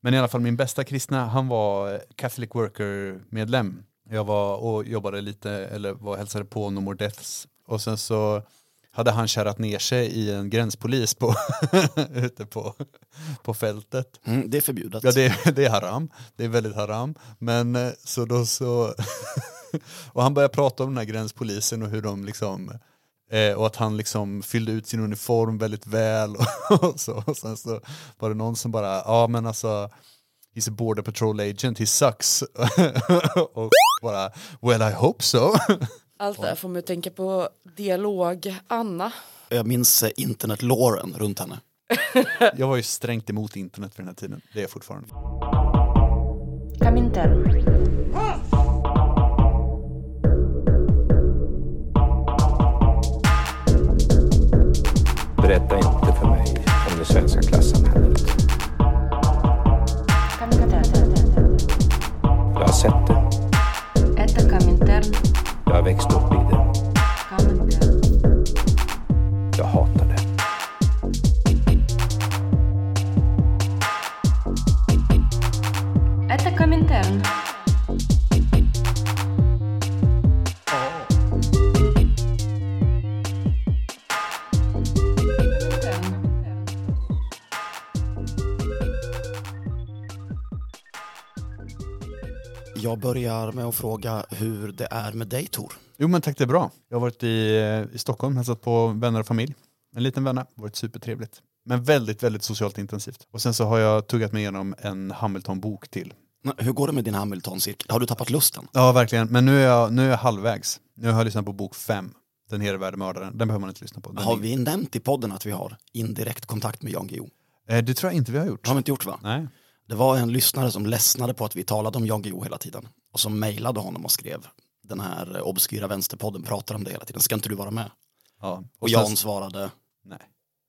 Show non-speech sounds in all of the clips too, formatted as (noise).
Men i alla fall min bästa kristna, han var Catholic Worker-medlem. Jag var och jobbade lite, eller var och hälsade på No More Deaths. Och sen så hade han kärrat ner sig i en gränspolis på, (laughs) ute på, på fältet. Mm, det är förbjudet. Ja, det, det är haram. Det är väldigt haram. Men eh, så då så... (laughs) och han började prata om den här gränspolisen och hur de liksom... Eh, och att han liksom fyllde ut sin uniform väldigt väl. (laughs) Och, så. och sen så var det någon som bara, ja men alltså... He's a border patrol agent, he sucks. (laughs) och bara, well I hope so. Allt det här får mig att tänka på dialog Anna. Jag minns eh, internet-låren runt henne. (laughs) jag var ju strängt emot internet för den här tiden, det är jag fortfarande. Berätta inte för mig om det svenska klassamhället. Jag har sett det. Jag har växt upp i det. Jag hatar det. Это Коминтерн. Jag börjar med att fråga hur det är med dig Tor. Jo men tack det är bra. Jag har varit i, i Stockholm, hälsat på vänner och familj. En liten vänner, varit supertrevligt. Men väldigt, väldigt socialt intensivt. Och sen så har jag tuggat mig igenom en Hamilton-bok till. Hur går det med din Hamilton-cirkel? Har du tappat lusten? Ja verkligen, men nu är jag, nu är jag halvvägs. Nu har jag lyssnat på bok fem, Den hedervärde mördaren. Den behöver man inte lyssna på. Den har vi nämnt i podden att vi har indirekt kontakt med Jan Guillou? Eh, det tror jag inte vi har gjort. Har vi inte gjort va? Nej. Det var en lyssnare som ledsnade på att vi talade om Jan Guillou hela tiden. Och som mejlade honom och skrev den här obskyra vänsterpodden pratar om det hela tiden. Ska inte du vara med? Ja. Och, Och Jan sen- svarade Nej.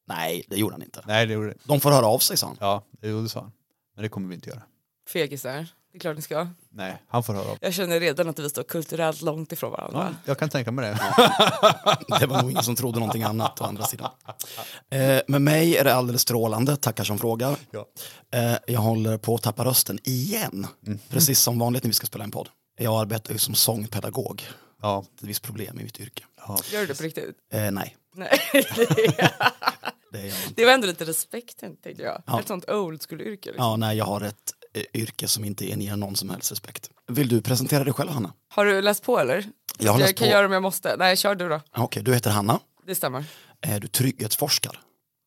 nej, det gjorde han inte. Nej, det gjorde. De får höra av sig sa han. Ja, det gjorde det sa han. Men det kommer vi inte göra. Fegisar, det är klart ni ska. Nej, han får höra av Jag känner redan att vi står kulturellt långt ifrån varandra. ja, Jag kan tänka mig det. (laughs) Det var nog ingen som trodde någonting annat å andra sidan. Eh, med mig är det alldeles strålande, tackar som frågar. Ja. Eh, jag håller på att tappa rösten igen, Mm. precis som vanligt när vi ska spela en podd. Jag arbetar ju som sångpedagog, Ja, ett visst problem i mitt yrke. ja. Gör du det på riktigt? Eh, nej, Nej. (laughs) det är jag inte. det var ändå lite respekt tänkte jag. Ja. Ett sånt old school-yrke. Liksom. Ja, nej, jag har ett yrke som inte inger någon som helst respekt. Vill du presentera dig själv, Hanna? Har du läst på eller? Jag har läst kan på. göra om jag måste. Nej, kör du då. Okej, du heter Hanna. Det stämmer. Är du trygghetsforskare?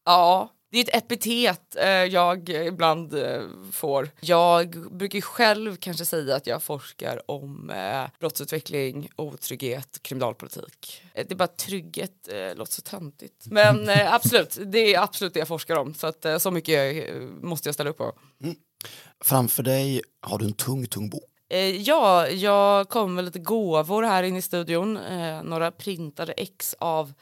Ja, det är ett epitet eh, jag ibland eh, får. Jag brukar själv kanske säga att jag forskar om eh, brottsutveckling, otrygghet, kriminalpolitik. Eh, det är bara trygghet eh, låter så töntigt. Men eh, (laughs) absolut, det är absolut det jag forskar om. Så, att, eh, så mycket eh, måste jag ställa upp på. Framför dig har du en tung, tung bok. Eh, ja, jag kom med lite gåvor här inne i studion. Eh, några printade ex av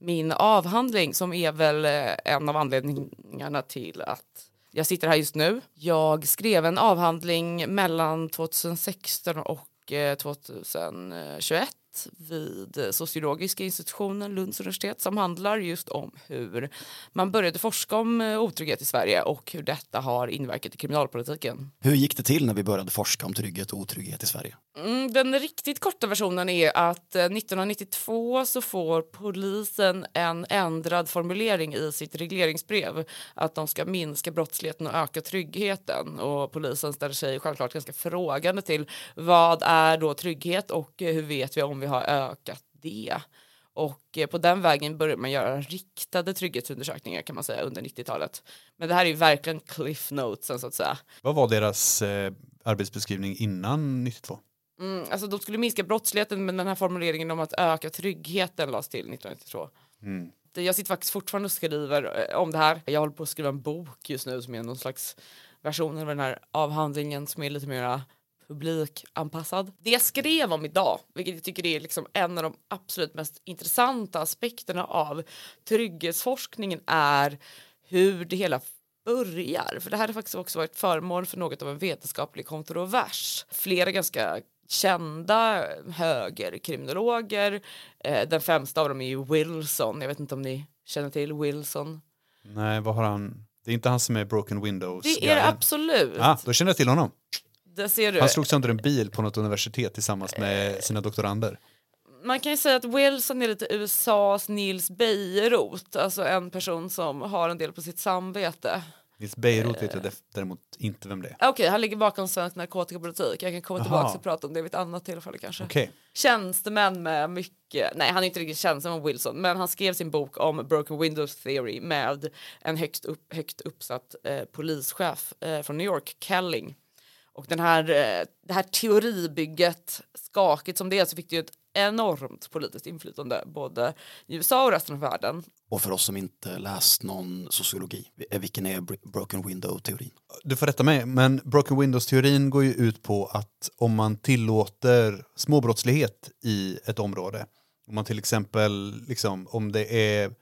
min avhandling som är väl eh, en av anledningarna till att jag sitter här just nu. Jag skrev en avhandling mellan 2016 och 2021 doktorand vid sociologiska institutionen, Lunds universitet som handlar just om hur man började forska om eh, otrygghet i Sverige och hur detta har inverkat i kriminalpolitiken. Hur gick det till när vi började forska om trygghet och otrygghet i Sverige? Mm, den riktigt korta versionen är att eh, 1992 så får polisen en ändrad formulering i sitt regleringsbrev att de ska minska brottsligheten och öka tryggheten och polisen ställer sig självklart ganska frågande till vad är då trygghet och eh, hur vet vi om vi har ökat det? Och eh, på den vägen börjar man göra riktade trygghetsundersökningar kan man säga under 90-talet. Men det här är ju verkligen cliff notesen så att säga. Vad var deras eh, arbetsbeskrivning innan 92? Mm, alltså de skulle minska brottsligheten men den här formuleringen om att öka tryggheten lades till 1992. Mm. Jag sitter faktiskt fortfarande och skriver eh, om det här. Jag håller på att skriva en bok just nu som är någon slags version av den här avhandlingen som är lite mer publikanpassad. Det jag skrev om idag, vilket jag tycker är liksom en av de absolut mest intressanta aspekterna av trygghetsforskningen är hur det hela börjar. För det här har faktiskt också varit föremål för något av en vetenskaplig kontrovers. Flera ganska kända högerkriminologer, eh, den främsta av dem är ju Wilson, jag vet inte om ni känner till Wilson. Nej, vad har han? Det är inte han som är Broken Windows. Det är det absolut. Ja, då känner jag till honom. Det ser du. Han slog sönder en bil på något universitet tillsammans med sina doktorander. Man kan ju säga att Wilson är lite USAs Nils Bejerot, alltså en person som har en del på sitt samvete. Nils Bejerot vet jag def- däremot inte vem det är. Okej, han ligger bakom svensk narkotikapolitik. Jag kan komma Jaha. tillbaka och prata om det vid ett annat tillfälle kanske. Okej. Tjänstemän med mycket, nej han är inte riktigt tjänsteman Wilson, men han skrev sin bok om Broken Windows Theory med en högst, upp, högt uppsatt eh, polischef eh, från New York, Kelling. Och den här, eh, det här teoribygget, skakigt som det är, så fick det ju ett enormt politiskt inflytande både i USA och resten av världen. Och för oss som inte läst någon sociologi, eh, vilken är br- broken window-teorin? Du får rätta mig, men Broken Windows-teorin går ju ut på att om man tillåter småbrottslighet i ett område, om man till exempel, liksom, om det är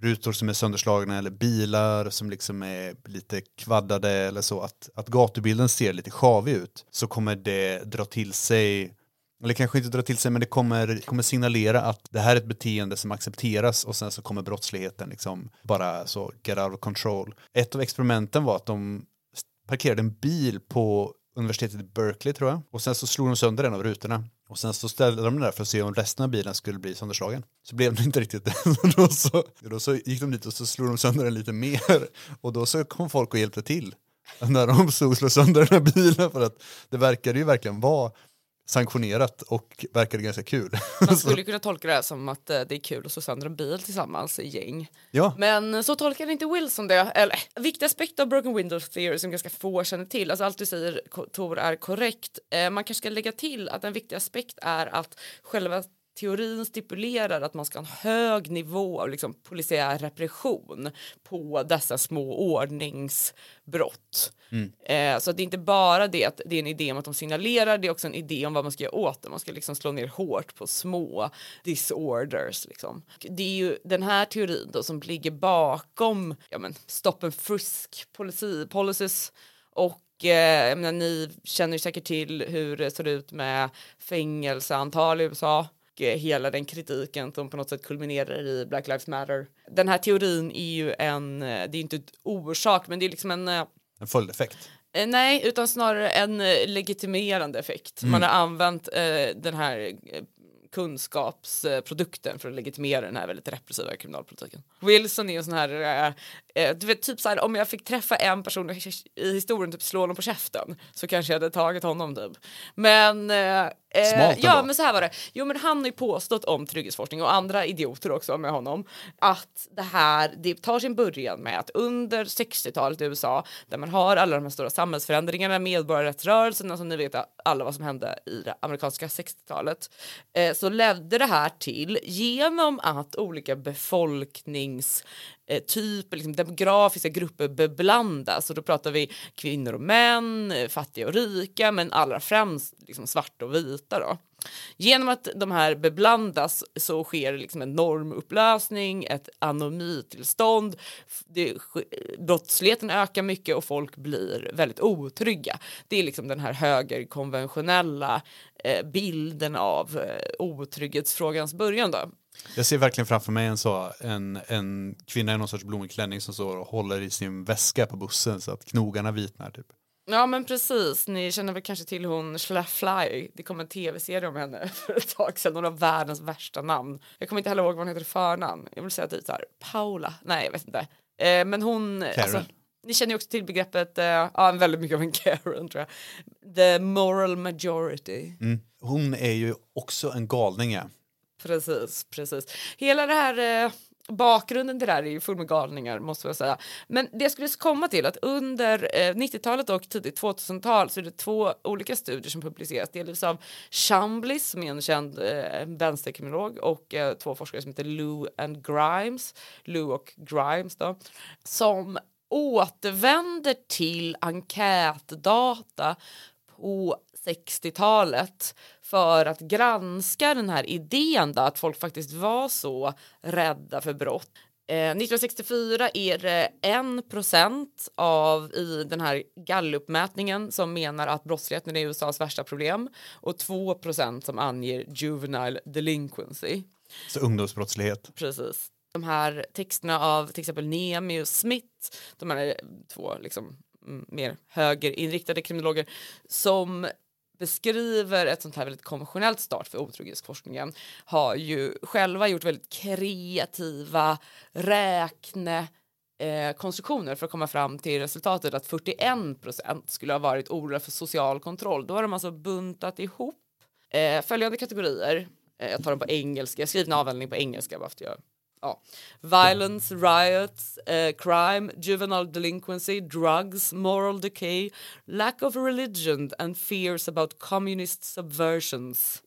rutor som är sönderslagna eller bilar som liksom är lite kvaddade eller så, att, att gatubilden ser lite sjavig ut, så kommer det dra till sig eller kanske inte dra till sig, men det kommer, kommer signalera att det här är ett beteende som accepteras och sen så kommer brottsligheten liksom bara så get out of control. Ett av experimenten var att de parkerade en bil på universitetet i Berkeley tror jag och sen så slog de sönder en av rutorna och sen så ställde de den där för att se om resten av bilen skulle bli sönderslagen. Så blev det inte riktigt det. (laughs) Då, så, då så gick de dit och så slog de sönder den lite mer och då så kom folk och hjälpte till när de stod och slog sönder den här bilen för att det verkade ju verkligen vara sanktionerat och verkade ganska kul. Man skulle (laughs) kunna tolka det här som att eh, det är kul att slå sönder en bil tillsammans i gäng. ja, Men så tolkar inte Wilson det. Eller, viktig aspekt av Broken Windows Theory som ganska få känner till. Alltså allt du säger Tor är korrekt. Eh, man kanske ska lägga till att en viktig aspekt är att själva teorin stipulerar att man ska ha en hög nivå av liksom, polisiär repression på dessa små ordningsbrott. Eh, så att det är inte bara det att det är en idé om att de signalerar, det är också en idé om vad man ska göra åt det. Man ska liksom slå ner hårt på små disorders. Liksom. Det är ju den här teorin då som ligger bakom ja, men, stop and frisk policy, policies och eh, jag menar, ni känner ju säkert till hur det ser ut med fängelseantal i USA hela den kritiken som på något sätt kulminerar i Black Lives Matter. Den här teorin är ju en, eh, det är inte ett orsak men det är liksom en eh, en följdeffekt. Eh, Nej, utan snarare en eh, legitimerande effekt. Man har använt eh, den här eh, kunskapsprodukten för att legitimera den här väldigt repressiva kriminalpolitiken. Wilson är en sån här, eh, eh, du vet typ så här om jag fick träffa en person i historien, typ slå honom på käften så kanske jag hade tagit honom typ. Men eh, Eh, Smart ja men så här var det. Jo men han har ju påstått om trygghetsforskning och andra idioter också med honom att det här det tar sin början med att under 60-talet i USA där man har alla de här stora samhällsförändringarna, medborgarrättsrörelsen, alltså ni vet alla vad som hände i det amerikanska 60-talet eh, så ledde det här till genom att olika befolknings eh, typer, liksom demografiska grupper beblandas och då pratar vi kvinnor och män, eh, fattiga och rika men allra främst liksom svarta och vita då. Genom att de här beblandas så sker liksom en normupplösning, ett anomitillstånd, det, brottsligheten ökar mycket och folk blir väldigt otrygga. Det är liksom den här högerkonventionella eh, bilden av eh, otrygghetsfrågans början då. Jag ser verkligen framför mig en, så, en, en kvinna i någon sorts blommig klänning som står och håller i sin väska på bussen så att knogarna vitnar. Typ. Ja men precis, ni känner väl kanske till hon Schlaf Fly. Det kom en tv-serie om henne (laughs) för ett tag sedan. Hon har världens värsta namn. Jag kommer inte heller ihåg vad hon heter i förnamn. Jag vill säga typ så här, Paula. Nej jag vet inte. Eh, men hon... Karen. ni känner ju också till begreppet, eh, ja väldigt mycket av en (laughs) Karen tror jag. The moral majority. Mm. Hon är ju också en galning. Ja. Precis, precis. Hela det här eh, bakgrunden till det här är ju full med galningar måste jag säga. Men det jag skulle komma till att under eh, 90-talet och tidigt 2000-tal så är det två olika studier som publiceras. Delvis av Chambliss som är en känd eh, vänsterkriminolog och eh, två forskare som heter Lou and Grimes, Lou och Grimes då, som återvänder till enkätdata på 60-talet för att granska den här idén då, att folk faktiskt var så rädda för brott. Eh, 1964 är det 1 procent av i den här gallupmätningen som menar att brottsligheten är USAs värsta problem och 2 procent som anger juvenile delinquency. Så ungdomsbrottslighet. Precis. de här texterna av till exempel Niemi och Smith, de här två liksom, mm, mer högerinriktade kriminologer som beskriver ett sånt här väldigt konventionellt start för otrygghetsforskningen har ju själva gjort väldigt kreativa räkne eh, konstruktioner för att komma fram till resultatet att 41 procent skulle ha varit oroliga för social kontroll. Då har de alltså buntat ihop eh, följande kategorier. Eh, jag tar dem på engelska, jag skriver en avhandling på engelska bara för att jag Ja. Violence, riots, eh, crime, juvenile delinquency, drugs, moral decay, lack of religion and fears about communist subversions.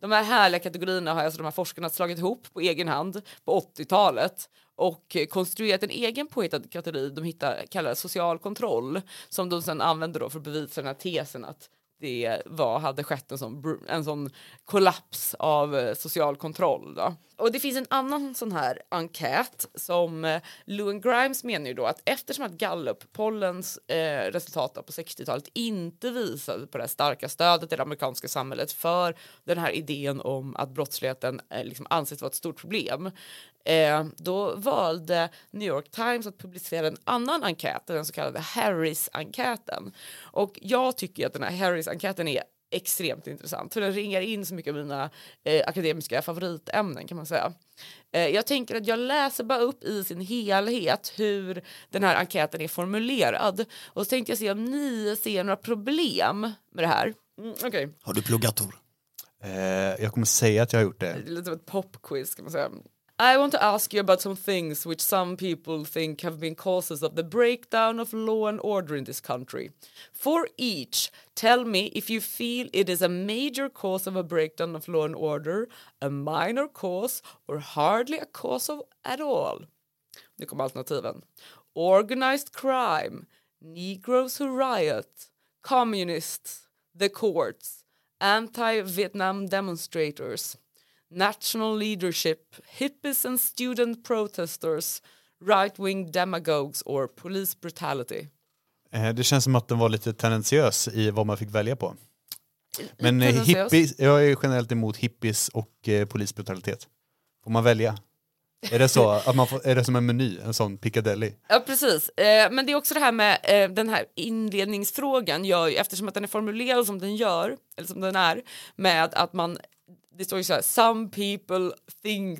De här härliga kategorierna har alltså de här forskarna slagit ihop på egen hand på 80-talet och konstruerat en egen påhittad kategori de hittar, kallar social kontroll som de sen använder då för att bevisa den här tesen att det var, hade skett en sån, en sån kollaps av eh, social kontroll. Då. Och det finns en annan sån här enkät som eh, Lewin Grimes menar ju då att eftersom att Gallup-pollens eh, resultat på 60-talet inte visade på det starka stödet i det amerikanska samhället för den här idén om att brottsligheten eh, liksom anses vara ett stort problem eh, då valde New York Times att publicera en annan enkät, den så kallade Harris-enkäten. Och jag tycker att den här Harris-enkäten är extremt intressant för den ringar in så mycket av mina eh, akademiska favoritämnen kan man säga. Eh, jag tänker att jag läser bara upp i sin helhet hur den här enkäten är formulerad och så tänkte jag se om ni ser några problem med det här. Mm, okay. Har du pluggat Tor? Eh, jag kommer säga att jag har gjort det. Det är lite som ett popquiz kan man säga. I want to ask you about some things which some people think have been causes of the breakdown of law and order in this country. For each, tell me if you feel it is a major cause of a breakdown of law and order, a minor cause, or hardly a cause of at all. Nu kommer alternativen. Organized crime, Negroes who riot, communists, the courts, anti-Vietnam demonstrators, national leadership, hippies and student protesters, right-wing demagogues or police brutality. Eh, Det känns som att den var lite tendentiös i vad man fick välja på. Men eh, hippies, jag är generellt emot hippies och eh, polisbrutalitet. Får man välja? Är det så? (laughs) Att man får, är det som en meny? En sån Piccadilly? Ja precis, eh, men det är också det här med eh, den här inledningsfrågan gör ju, eftersom att den är formulerad som den gör, eller som den är, med att man, det står ju så här, some people think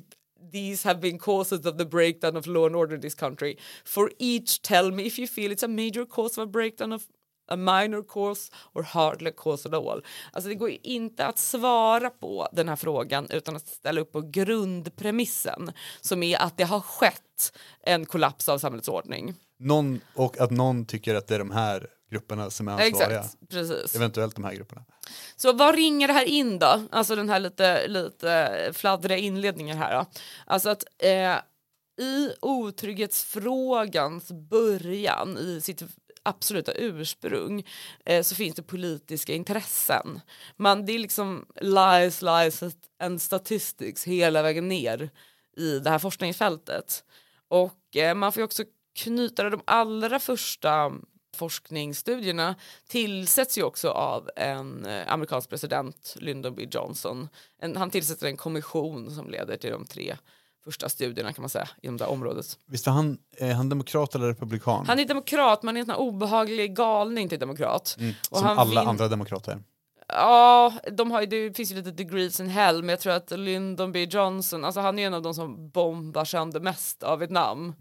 these have been causes of the breakdown of law and order in this country. For each tell me if you feel it's a major cause of a breakdown of a minor cause or hardly a cause at all. Alltså det går ju inte att svara på den här frågan utan att ställa upp på grundpremissen som är att det har skett en kollaps av samhällets ordning. Någon, och att någon tycker att det är de här grupperna som är ansvariga. Exakt, precis. Eventuellt de här grupperna. Så vad ringer det här in då? Alltså den här lite, lite fladdriga inledningen här då. Alltså att eh, i otrygghetsfrågans början, i sitt absoluta ursprung, eh, så finns det politiska intressen. Man, det är liksom lies, lies and statistics hela vägen ner i det här forskningsfältet. Och eh, man får ju också knyta de allra första forskningsstudierna tillsätts ju också av en eh, amerikansk president, Lyndon B Johnson. En, han tillsätter en kommission som leder till de tre första studierna kan man säga inom det här området. Visst var han, är han demokrat eller republikan? Han är demokrat, men är en obehaglig galning till demokrat. Och Mm. som alla andra demokrater. Ja, de har ju, det finns ju lite degrees in hell, men jag tror att Lyndon B Johnson, alltså han är en av de som bombar sönder mest av Vietnam.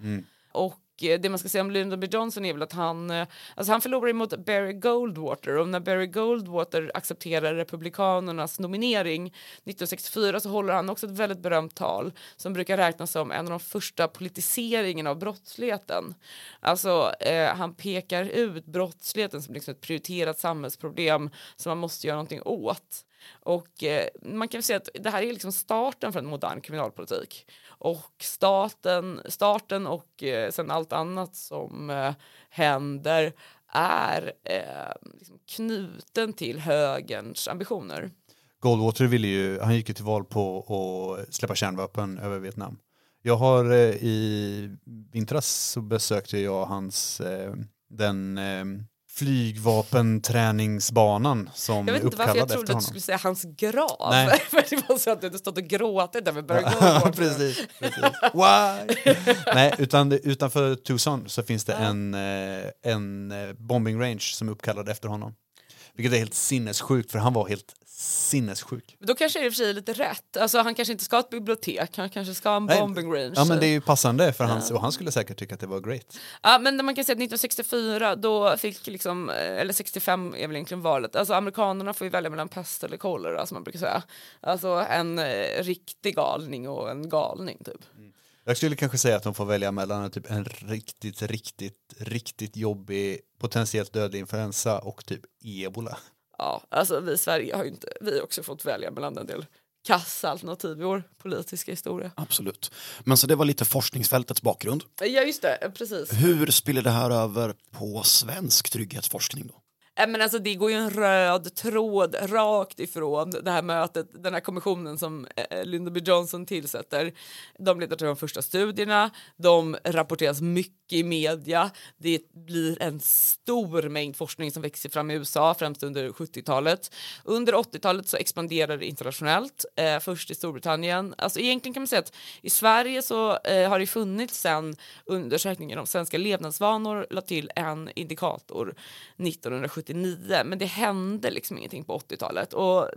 Och eh, Eh, det man ska säga om Lyndon B Johnson är väl att han, eh, alltså han förlorar mot Barry Goldwater och när Barry Goldwater accepterar republikanernas nominering 1964 så håller han också ett väldigt berömt tal som brukar räknas som en av de första politiseringen av brottsligheten. Alltså eh, han pekar ut brottsligheten som liksom ett prioriterat samhällsproblem som man måste göra någonting åt. Och eh, man kan säga att det här är liksom starten för en modern kriminalpolitik. Och staten, starten och eh, sen allt annat som eh, händer är eh, liksom knuten till högerns ambitioner. Goldwater ville ju, han gick ju till val på att släppa kärnvapen över Vietnam. Jag har eh, i vintras så besökte jag hans, eh, den eh, flygvapenträningsbanan som Jag vet inte varför jag trodde att du skulle säga hans grav. Nej. (laughs) För det var så att du hade stått och gråtit där vid Bergamo. precis, precis. Why? (laughs) Nej, utan utanför Tucson så finns det en, eh, en eh, bombing range som är uppkallad efter honom. Vilket är helt sinnessjukt för han var helt sinnessjuk. Då kanske det i och för sig är lite rätt. Alltså, han kanske inte ska ha ett bibliotek, han kanske ska ha en Nej. bombing range. Ja men det är ju passande för han, och han skulle säkert tycka att det var great. Ja, men man kan säga att 1964, då fick liksom, eh, eller 65 är väl egentligen valet, alltså amerikanerna får ju välja mellan pest eller kolera som man brukar säga. Alltså en eh, riktig galning och en galning typ. Jag skulle kanske säga att de får välja mellan typ en riktigt, riktigt, riktigt jobbig, potentiellt dödlig influensa och typ ebola. Ja, alltså vi i Sverige har ju inte, vi har också fått välja mellan en del kassa alternativ i vår politiska historia. Absolut. Men så det var lite forskningsfältets bakgrund. Ja just det, precis. Hur spiller det här över på svensk trygghetsforskning då? Äh, men alltså det går ju en röd tråd rakt ifrån det här mötet, den här kommissionen som eh, Lyndon B Johnson tillsätter. De letar till de första studierna, de rapporteras mycket i media, det blir en stor mängd forskning som växer fram i USA, främst under 70-talet. Under 80-talet så expanderar det internationellt, eh, först i Storbritannien. Alltså egentligen kan man säga att i Sverige så eh, har det funnits sen undersökningen om svenska levnadsvanor la till en indikator 1979 men det hände liksom ingenting på 80-talet och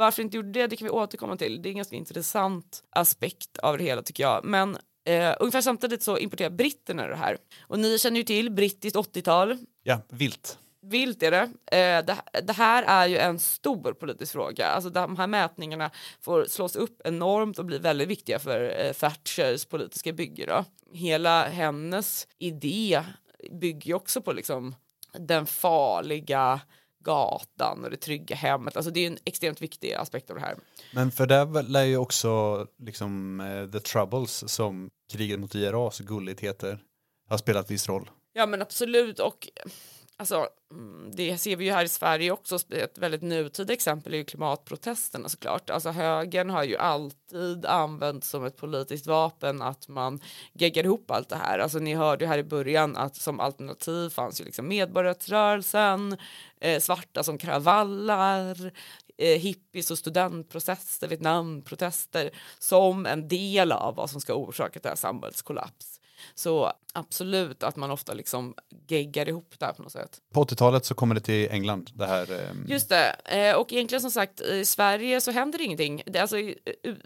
varför inte gjorde det, det kan vi återkomma till. Det är en ganska intressant aspekt av det hela tycker jag. Men eh, ungefär samtidigt så importerar britterna det här. Och ni känner ju till brittiskt 80-tal. Ja, vilt. Vilt är det. Eh, det. Det här är ju en stor politisk fråga. Alltså de här mätningarna får slås upp enormt och blir väldigt viktiga för eh, Thatchers politiska bygge. Då. Hela hennes idé bygger ju också på liksom den farliga gatan och det trygga hemmet. Alltså det är en extremt viktig aspekt av det här. Men för där lär ju också liksom eh, The Troubles som kriget mot IRAs gulligt heter har spelat viss roll. Ja men absolut och alltså, mm, det ser vi ju här i Sverige också. Ett väldigt nutida exempel är ju klimatprotesterna såklart. Alltså högern har ju alltid använt som ett politiskt vapen att man geggar ihop allt det här. Alltså ni hörde ju här i början att som alternativ fanns ju liksom medborgarrättsrörelsen, eh, svarta som kravallar, eh, hippies och studentprotester, Vietnamprotester som en del av vad som ska orsaka det här samhällskollaps. Så absolut att man ofta liksom geggar ihop det här på något sätt. På 80-talet så kommer det till England, det här eh, Just det, eh, och egentligen som sagt i Sverige så händer ingenting. Det, är alltså, I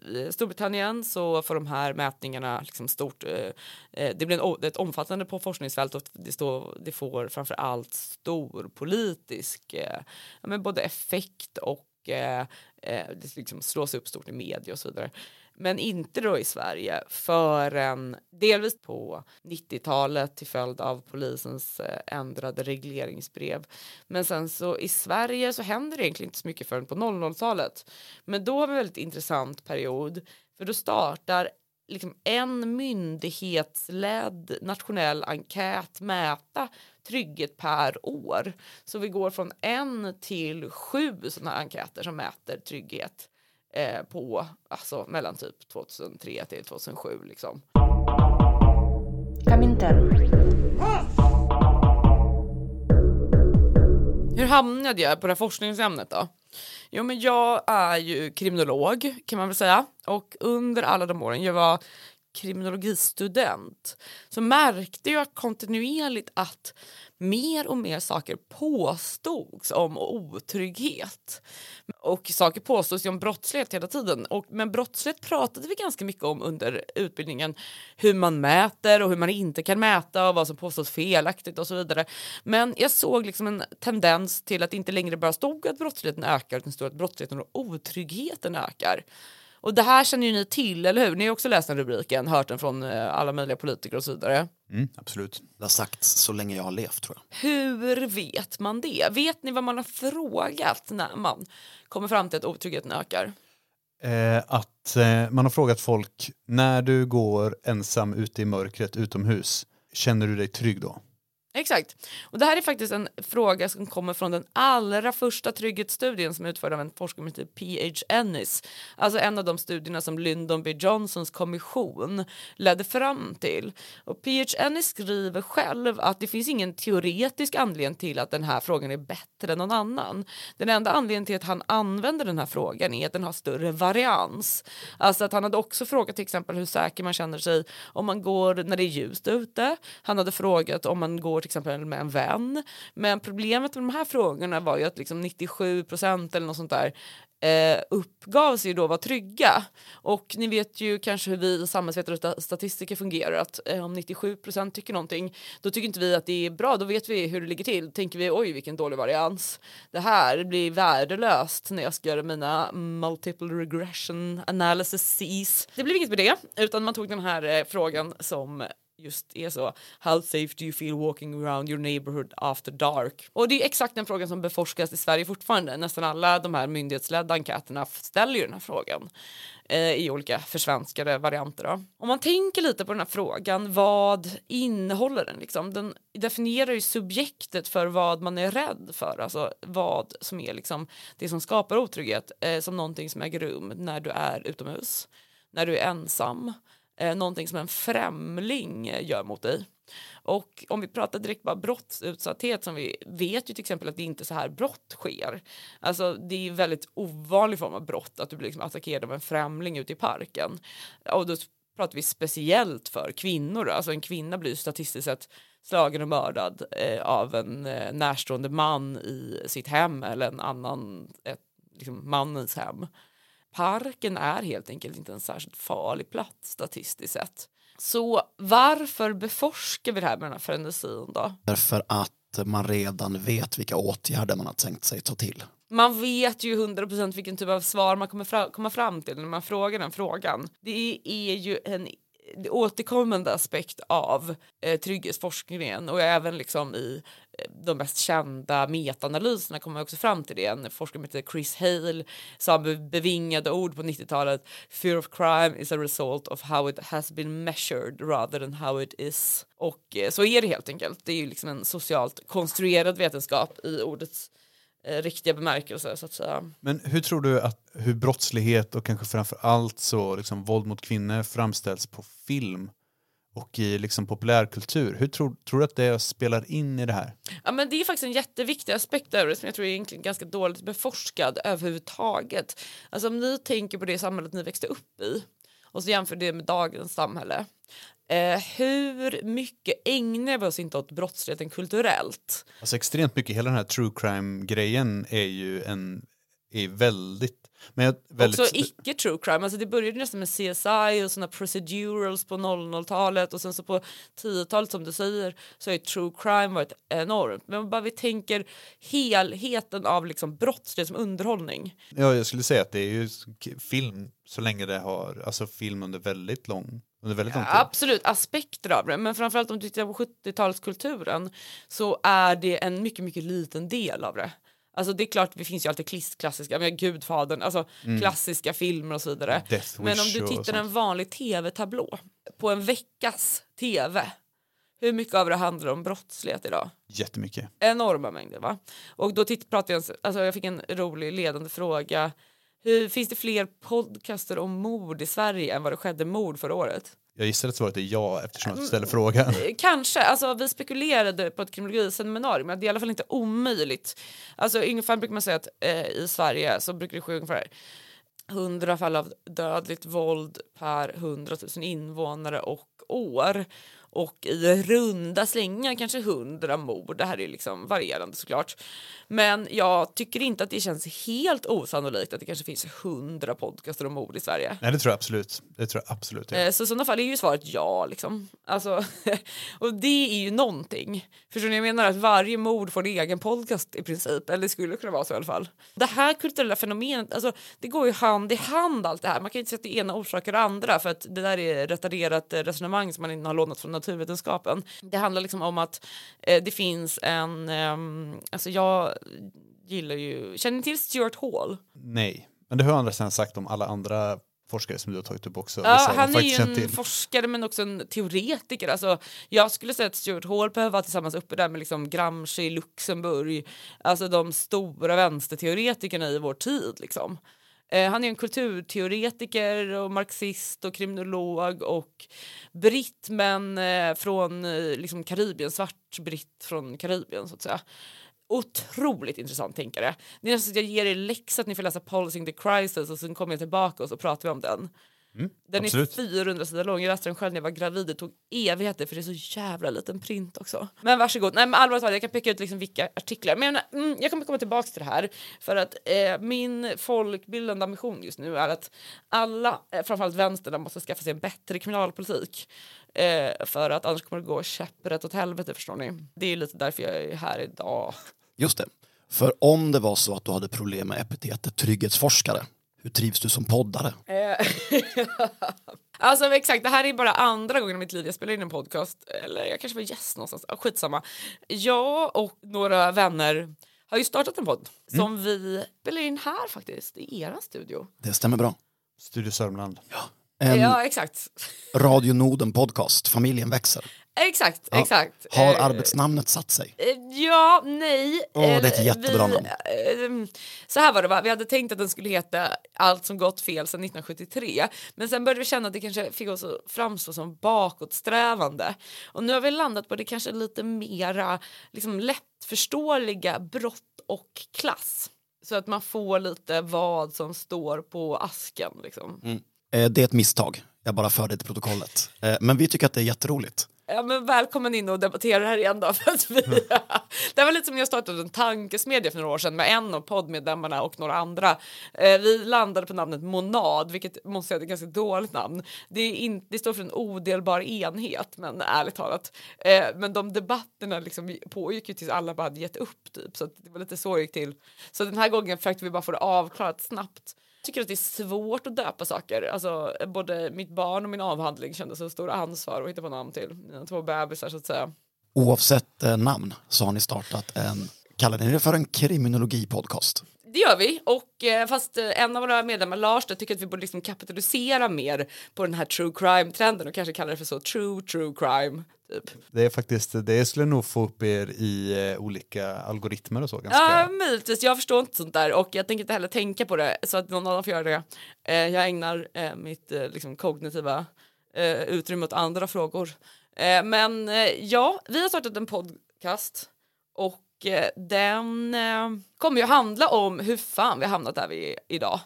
i Storbritannien så får de här mätningarna liksom stort, eh, eh, det blir ett omfattande på forskningsfält och det, står, det får framför allt stor politisk, eh, men både effekt och eh, eh, det liksom slås upp stort i media och så vidare. Men inte då i Sverige förrän delvis på 90-talet till följd av polisens eh, ändrade regleringsbrev. Men sen så i Sverige så händer det egentligen inte så mycket förrän på 00-talet. Men då har vi en väldigt intressant period för då startar liksom en myndighetsledd nationell enkät mäta trygghet per år. Så vi går från en till sju sådana här enkäter som mäter trygghet eh, på alltså mellan typ 2003 till 2007 liksom. Hur hamnade jag på det här forskningsämnet då? Jo men jag är ju kriminolog kan man väl säga och under alla de åren jag var kriminologistudent så märkte jag kontinuerligt att mer och mer saker påstods om otrygghet. Och saker påstods ju om brottslighet hela tiden. Och, men brottslighet pratade vi ganska mycket om under utbildningen. Hur man mäter och hur man inte kan mäta och vad som påstås felaktigt och så vidare. Men jag såg liksom en tendens till att det inte längre bara stod att brottsligheten ökar utan stod att brottsligheten och otryggheten ökar. Och det här känner ju ni till, eller hur? Ni har också läst den rubriken, hört den från eh, alla möjliga politiker och så vidare. mm, absolut. Det har sagts så länge jag har levt tror jag. Hur vet man det? Vet ni vad man har frågat när man kommer fram till att otryggheten ökar? Eh, att eh, man har frågat folk, när du går ensam ute i mörkret utomhus, känner du dig trygg då? Exakt. Och det här är faktiskt en fråga som kommer från den allra första trygghetsstudien som är utförd av en forskare som heter P.H. Ennis. Alltså en av de studierna som Lyndon B. Johnsons kommission ledde fram till. Och P.H. Ennis skriver själv att det finns ingen teoretisk anledning till att den här frågan är bättre än någon annan. Den enda anledningen till att han använder den här frågan är att den har större varians. Alltså att han hade också frågat till exempel hur säker man känner sig om man går när det är ljust ute. Han hade frågat om man går till exempel med en vän. Men problemet med de här frågorna var ju att liksom 97 procent eller något sånt där eh, uppgav sig då vara trygga. Och ni vet ju kanske hur vi samhällsvetare och statistiker fungerar att eh, om 97 procent tycker någonting då tycker inte vi att det är bra, då vet vi hur det ligger till. Tänker vi oj vilken dålig varians. Det här blir värdelöst när jag ska göra mina multiple regression analyses. Det blev inget med det utan man tog den här eh, frågan som just är så. How safe do you feel walking around your neighborhood after dark? Och det är exakt den frågan som beforskas i Sverige fortfarande. Nästan alla de här myndighetsledda enkäterna ställer ju den här frågan eh, i olika försvenskade varianter. Då. Om man tänker lite på den här frågan, vad innehåller den? Liksom? Den definierar ju subjektet för vad man är rädd för, alltså vad som är liksom det som skapar otrygghet eh, som någonting som äger rum när du är utomhus, när du är ensam eh, någonting som en främling gör mot dig. Och om vi pratar direkt bara brottsutsatthet som vi vet ju till exempel att det inte är så här brott sker. Alltså det är en väldigt ovanlig form av brott att du blir liksom attackerad av en främling ute i parken. Och då pratar vi speciellt för kvinnor. Alltså en kvinna blir statistiskt sett slagen och mördad eh, av en eh, närstående man i sitt hem eller en annan, ett, liksom mannens hem parken är helt enkelt inte en särskilt farlig plats statistiskt sett. Så varför beforskar vi det här med den här frenesin då? Därför att man redan vet vilka åtgärder man har tänkt sig ta till. Man vet ju 100% vilken typ av svar man kommer fra komma fram till när man frågar den frågan. Det är ju en återkommande aspekt av eh, trygghetsforskningen och även liksom i de mest kända metaanalyserna kommer också fram till det. En forskare som heter Chris Hale sa bevingade ord på 90-talet Fear of crime is a result of how it has been measured rather than how it is. Och eh, så är det helt enkelt. Det är ju liksom en socialt konstruerad vetenskap i ordets eh, riktiga bemärkelse så att säga. Men hur tror du att hur brottslighet och kanske framför allt så liksom våld mot kvinnor framställs på film och i liksom populärkultur. Hur tror, tror du att det spelar in i det här? Ja, men det är faktiskt en jätteviktig aspekt av det som jag tror är egentligen ganska dåligt beforskad överhuvudtaget. Alltså om ni tänker på det samhället ni växte upp i och så jämför det med dagens samhälle. Eh, hur mycket ägnar vi oss inte åt brottsligheten kulturellt? Alltså extremt mycket, hela den här true crime-grejen är ju en, är väldigt men jag, väldigt... Också icke true crime, alltså det började nästan med CSI och såna procedurals på 00-talet och sen så på 10-talet som du säger så har true crime varit enormt. Men bara vi tänker helheten av liksom brottslighet som underhållning. Ja, jag skulle säga att det är ju film så länge det har, alltså film under väldigt lång under väldigt lång tid. Absolut, aspekter av det. Men framförallt om du tittar på 70-talskulturen så är det en mycket, mycket liten del av det. Alltså det är klart, det finns ju alltid klassiska, men Gudfadern, alltså mm. klassiska filmer och så vidare. men om du tittar en vanlig tv-tablå på en veckas tv, hur mycket av det handlar om brottslighet idag? Jättemycket. Enorma mängder va? Och då titt, pratade jag, alltså jag fick en rolig ledande fråga. Hur, finns det fler podcaster om mord i Sverige än vad det skedde mord förra året? Jag gissar att svaret är ja eftersom du ställer frågan. Eh, kanske, alltså vi spekulerade på ett kriminologiseminarium men det är i alla fall inte omöjligt. Alltså ungefär brukar man säga att eh, i Sverige så brukar det ske ungefär 100 fall av dödligt våld per 100 000 invånare och år och i runda slängar kanske hundra mord. Det här är liksom varierande såklart. Men jag tycker inte att det känns helt osannolikt att det kanske finns hundra podcaster om mord i Sverige. Nej, det tror jag absolut. Det tror jag absolut. Ja. Eh, så i sådana fall är ju svaret ja. Liksom. Alltså, (laughs) och det är ju någonting. Förstår ni? Jag menar att varje mord får en egen podcast i princip. Eller det skulle kunna vara så i alla fall. Det här kulturella fenomenet, alltså, det går ju hand i hand allt det här. Man kan inte säga att det ena orsakar det andra för att det där är retarderat resonemang som man inte har lånat från naturvetenskapen. Det handlar liksom om att eh, det finns en, eh, alltså jag gillar ju, känner ni till Stuart Hall? Nej, men det har andra sidan sagt om alla andra forskare som du har tagit upp också. Ja, han är ju en till. forskare men också en teoretiker. Alltså, jag skulle säga att Stuart Hall behöver vara tillsammans uppe där med liksom Gramsci, Luxemburg, alltså de stora vänsterteoretikerna i vår tid. Liksom. Eh, han är en kulturteoretiker och marxist och kriminolog och britt men eh, från eh, liksom Karibien, svart britt från Karibien så att säga. Otroligt intressant tänkare. Det är nästan så att jag ger er läxa att ni får läsa Policing the Crisis och sen kommer jag tillbaka och så pratar vi om den. Den absolut. är 400 sidor lång, jag läste den själv när jag var gravid, det tog evigheter för det är så jävla liten print också. Men varsågod, nej men allvarligt talat jag kan peka ut liksom vilka artiklar, men mm, jag kommer komma tillbaka till det här för att eh, min folkbildande ambition just nu är att alla, eh, framförallt vänstern, måste skaffa sig en bättre kriminalpolitik. Eh, för att annars kommer det gå käpprätt åt helvete förstår ni. Det är lite därför jag är här idag. Just det. För om det var så att du hade problem med epitetet trygghetsforskare, hur trivs du som poddare? Eh, (laughs) alltså exakt, det här är bara andra gången i mitt liv jag spelar in en podcast. Eller jag kanske var gäst någonstans. Ah, skitsamma. Jag och några vänner har ju startat en podd som vi spelar in här faktiskt, i eran studio. Det stämmer bra. Studio Sörmland. En Ja, exakt. Radio Norden podcast, Familjen växer. Exakt, Ja. exakt. Har Eh, arbetsnamnet satt sig? Eh, Ja, nej. Åh, det är ett Eller, jättebra vi, namn. eh, Så här var det, va? vi hade tänkt att den skulle heta Allt som gått fel sedan 1973 men sen började vi känna att det kanske fick oss att framstå som bakåtsträvande och nu har vi landat på det kanske lite mera liksom, lättförståeliga brott och klass så att man får lite vad som står på asken. Liksom. Eh, Det är ett misstag. Jag bara för det till protokollet. Eh, Men vi tycker att det är jätteroligt. Ja, men välkommen in och debattera här igen då. (laughs) För att vi, det var lite som jag startade en tankesmedja för några år sedan med en av poddmedlemmarna och några andra. Eh, vi landade på namnet Monad, vilket måste säga är ett ganska dåligt namn. Det, är in, det står för en odelbar enhet, men ärligt talat. Eh, men de debatterna liksom pågick ju tills alla bara hade gett upp typ, så att det var lite så det gick till. Så den här gången försökte vi bara få det avklarat snabbt. Jag tycker att det är svårt att döpa saker. Alltså, både mitt barn och min avhandling kändes som stor ansvar att hitta på namn till. Mina två bebisar så att säga. Oavsett eh, namn så har ni startat en, kallar ni det för en kriminologipodcast? Det gör vi, och eh, fast eh, en av våra medlemmar, Lars, då, tycker att vi borde liksom kapitalisera mer på den här true crime-trenden och kanske kalla det för så true true crime. Typ. Det är faktiskt, det skulle nog få upp er i eh, olika algoritmer och så ganska. Ja, möjligtvis. Jag förstår inte sånt där och jag tänker inte heller tänka på det så att någon annan får göra det. Eh, jag ägnar mitt liksom kognitiva utrymme åt andra frågor. Men ja, vi har startat en podcast och Eh, den eh, kommer ju handla om hur fan vi har hamnat där vi är idag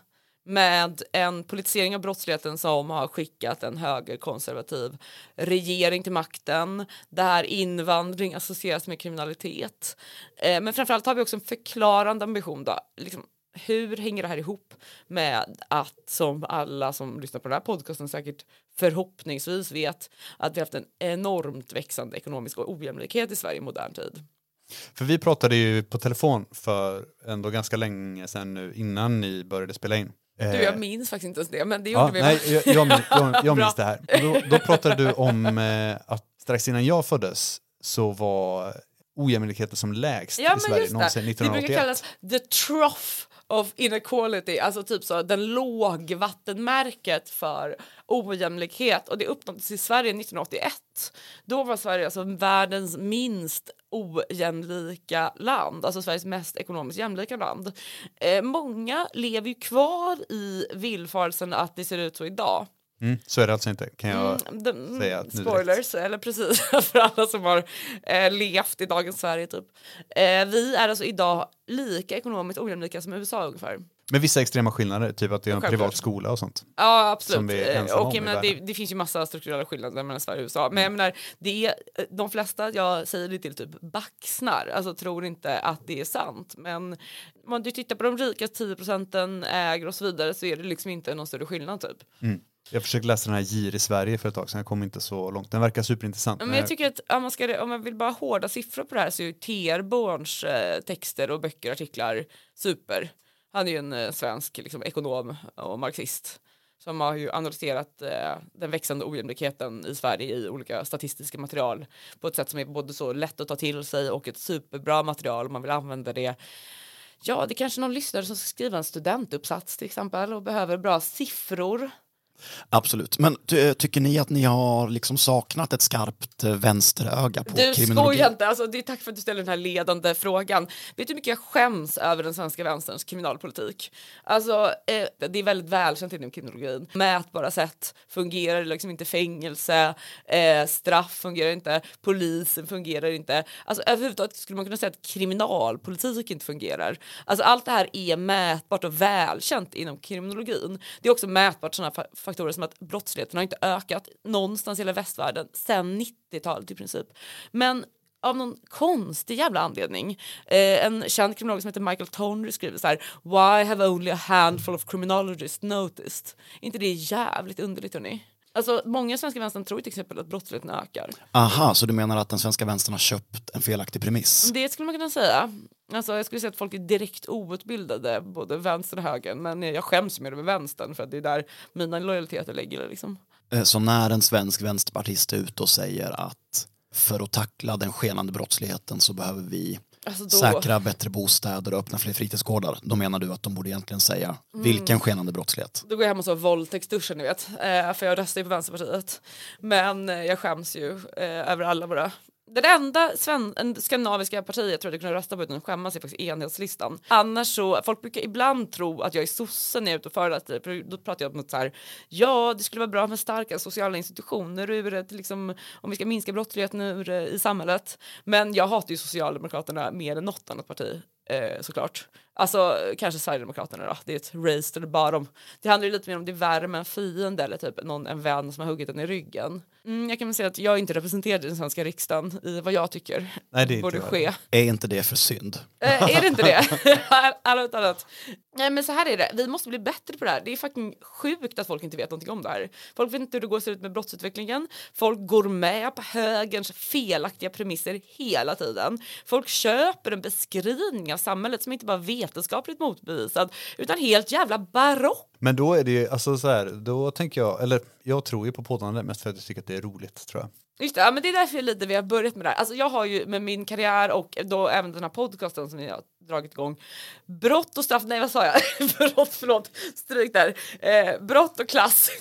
med en politisering av brottsligheten som har skickat en högerkonservativ regering till makten där invandring associeras med kriminalitet. Eh, men framförallt har vi också en förklarande ambition. Då. Liksom, hur hänger det här ihop med att som alla som lyssnar på den här podcasten säkert förhoppningsvis vet att vi har haft en enormt växande ekonomisk ojämlikhet i Sverige i modern tid. För vi pratade ju på telefon för ändå ganska länge sedan nu innan ni började spela in. Du, Eh, jag minns faktiskt inte ens det, men det gjorde Ja, vi. nej, jag, jag, min- jag, jag (laughs) minns det här. Då, då pratade du om eh, att strax innan jag föddes så var ojämlikheten som lägst Ja, i Sverige någonsin Det brukar 1981. kallas the trough of inequality, alltså typ så den lågvattenmärket för ojämlikhet och det uppnåddes i Sverige 1981. Då var Sverige alltså världens minst ojämlika land, alltså Sveriges mest ekonomiskt jämlika land. Eh, många lever ju kvar i villfarelsen att det ser ut så idag. Mm, så är det alltså inte, kan jag Mm, de- säga nu direkt. spoilers, eller precis (laughs) för alla som har eh, levt i dagens Sverige typ. Eh, vi är alltså idag lika ekonomiskt ojämlika som USA ungefär. Med vissa extrema skillnader, typ att det är en privat skola och sånt. Ja absolut. Och jag menar, det, det finns ju massa strukturella skillnader mellan Sverige och USA. Men jag menar, det är, de flesta jag säger det till typ baxnar, alltså tror inte att det är sant. Men om du tittar på de rika 10 procenten äger och så vidare så är det liksom inte någon större skillnad typ. Jag försökte läsa den här Gir i Sverige för ett tag sedan, jag kom inte så långt. Den verkar superintressant. Men jag tycker att om man, ska, om man vill bara hårda siffror på det här så är ju Terborns eh, texter och böcker och artiklar super. Han är ju en eh, svensk liksom, ekonom och marxist som har ju analyserat eh, den växande ojämlikheten i Sverige i olika statistiska material på ett sätt som är både så lätt att ta till sig och ett superbra material om man vill använda det. Ja, det är kanske någon lyssnare som ska skriva en studentuppsats till exempel och behöver bra siffror Absolut. Men ty, tycker ni att ni har liksom saknat ett skarpt eh, vänsteröga på Du kriminologi? skojar inte, alltså, det är tack för att du ställer den här ledande frågan. Vet du hur mycket jag skäms över den svenska vänsterns kriminalpolitik? Alltså, eh, det är väldigt välkänt inom kriminologin. Mätbara sätt fungerar liksom inte fängelse, eh, straff fungerar inte, polisen fungerar inte. Alltså överhuvudtaget skulle man kunna säga att kriminalpolitik inte fungerar. Alltså allt det här är mätbart och välkänt inom kriminologin. Det är också mätbart sådana faktorer som att brottsligheten har inte ökat någonstans i hela västvärlden sedan 90-talet i princip. Men av någon konstig jävla anledning. Eh, en känd kriminolog som heter Michael Tonry skriver så här Why have only a handful of criminologists noticed? inte det jävligt underligt hörni? Alltså många svenska vänstern tror till exempel att brottsligheten ökar. Aha, så du menar att den svenska vänstern har köpt en felaktig premiss? Det skulle man kunna säga. Alltså, jag skulle säga att folk är direkt outbildade, både vänster och höger. Men jag skäms mer över vänstern för att det är där mina lojaliteter ligger. Liksom. Eh, Så när en svensk vänsterpartist är ute och säger att för att tackla den skenande brottsligheten så behöver vi Alltså då, säkra bättre bostäder och öppna fler fritidsgårdar. Då menar du att de borde egentligen säga Mm. vilken skenande brottslighet? då går jag hem och så våldtäktsduschen, ni vet. Eh, för jag röstar ju på Vänsterpartiet. Men eh, jag skäms ju eh, över alla våra det enda sven- skandinaviska partiet jag tror att jag kunde rösta på utan att skämmas är faktiskt enhetslistan. Annars så, folk brukar ibland tro att jag är sosse när jag är ute och föreläser. För Då pratar jag om något så här, ja det skulle vara bra med starka sociala institutioner ur ett, liksom, om vi ska minska brottsligheten ur, i samhället. Men jag hatar ju Socialdemokraterna mer än något annat parti. Eh, såklart. Alltså kanske Sverigedemokraterna då, det är ett race to the bottom. Det handlar ju lite mer om det är värre med en fiende eller typ någon, en vän som har huggit en i ryggen. Mm, jag kan väl säga att jag inte representerad i den svenska riksdagen i vad jag tycker Nej, det borde inte ske. Är inte det för synd? Eh, är det inte det? (laughs) (laughs) Annat, annat. Nej men så här är det, vi måste bli bättre på det här. Det är fucking sjukt att folk inte vet någonting om det här. Folk vet inte hur det går ser ut med brottsutvecklingen. Folk går med på högerns felaktiga premisser hela tiden. Folk köper en beskrivning av samhället som inte bara är vetenskapligt motbevisad utan helt jävla barock. Men då är det ju, alltså så här, då tänker jag, eller jag tror ju på poddandet mest för att jag tycker att det är roligt tror jag. Just det, ja, men det är därför lite vi har börjat med det här. Alltså jag har ju med min karriär och då även den här podcasten som ni har dragit igång. Brott och straff, nej vad sa jag? (laughs) brott, förlåt, stryk där. Eh, brott och klass. (laughs)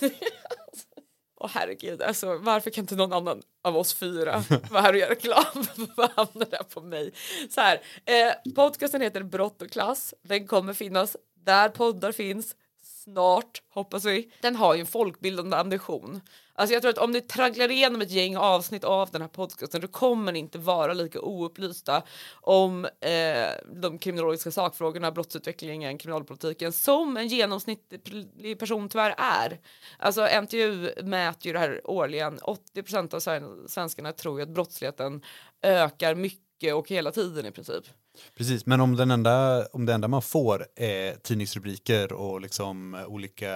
Åh herregud, alltså, varför kan inte någon annan av oss fyra (laughs) vara här och göra reklam? Vad hamnar det på mig? Så här, eh, podcasten heter Brott och klass. Den kommer finnas där poddar finns snart, hoppas vi. Den har ju en folkbildande ambition. Alltså jag tror att om ni tragglar igenom ett gäng avsnitt av den här podcasten då kommer ni inte vara lika oupplysta om eh, de kriminologiska sakfrågorna, brottsutvecklingen, kriminalpolitiken som en genomsnittlig person tyvärr är. Alltså NTU mäter ju det här årligen. 80 procent av svenskarna tror ju att brottsligheten ökar mycket och hela tiden i princip. Precis, men om, den enda, om det enda man får är tidningsrubriker och liksom olika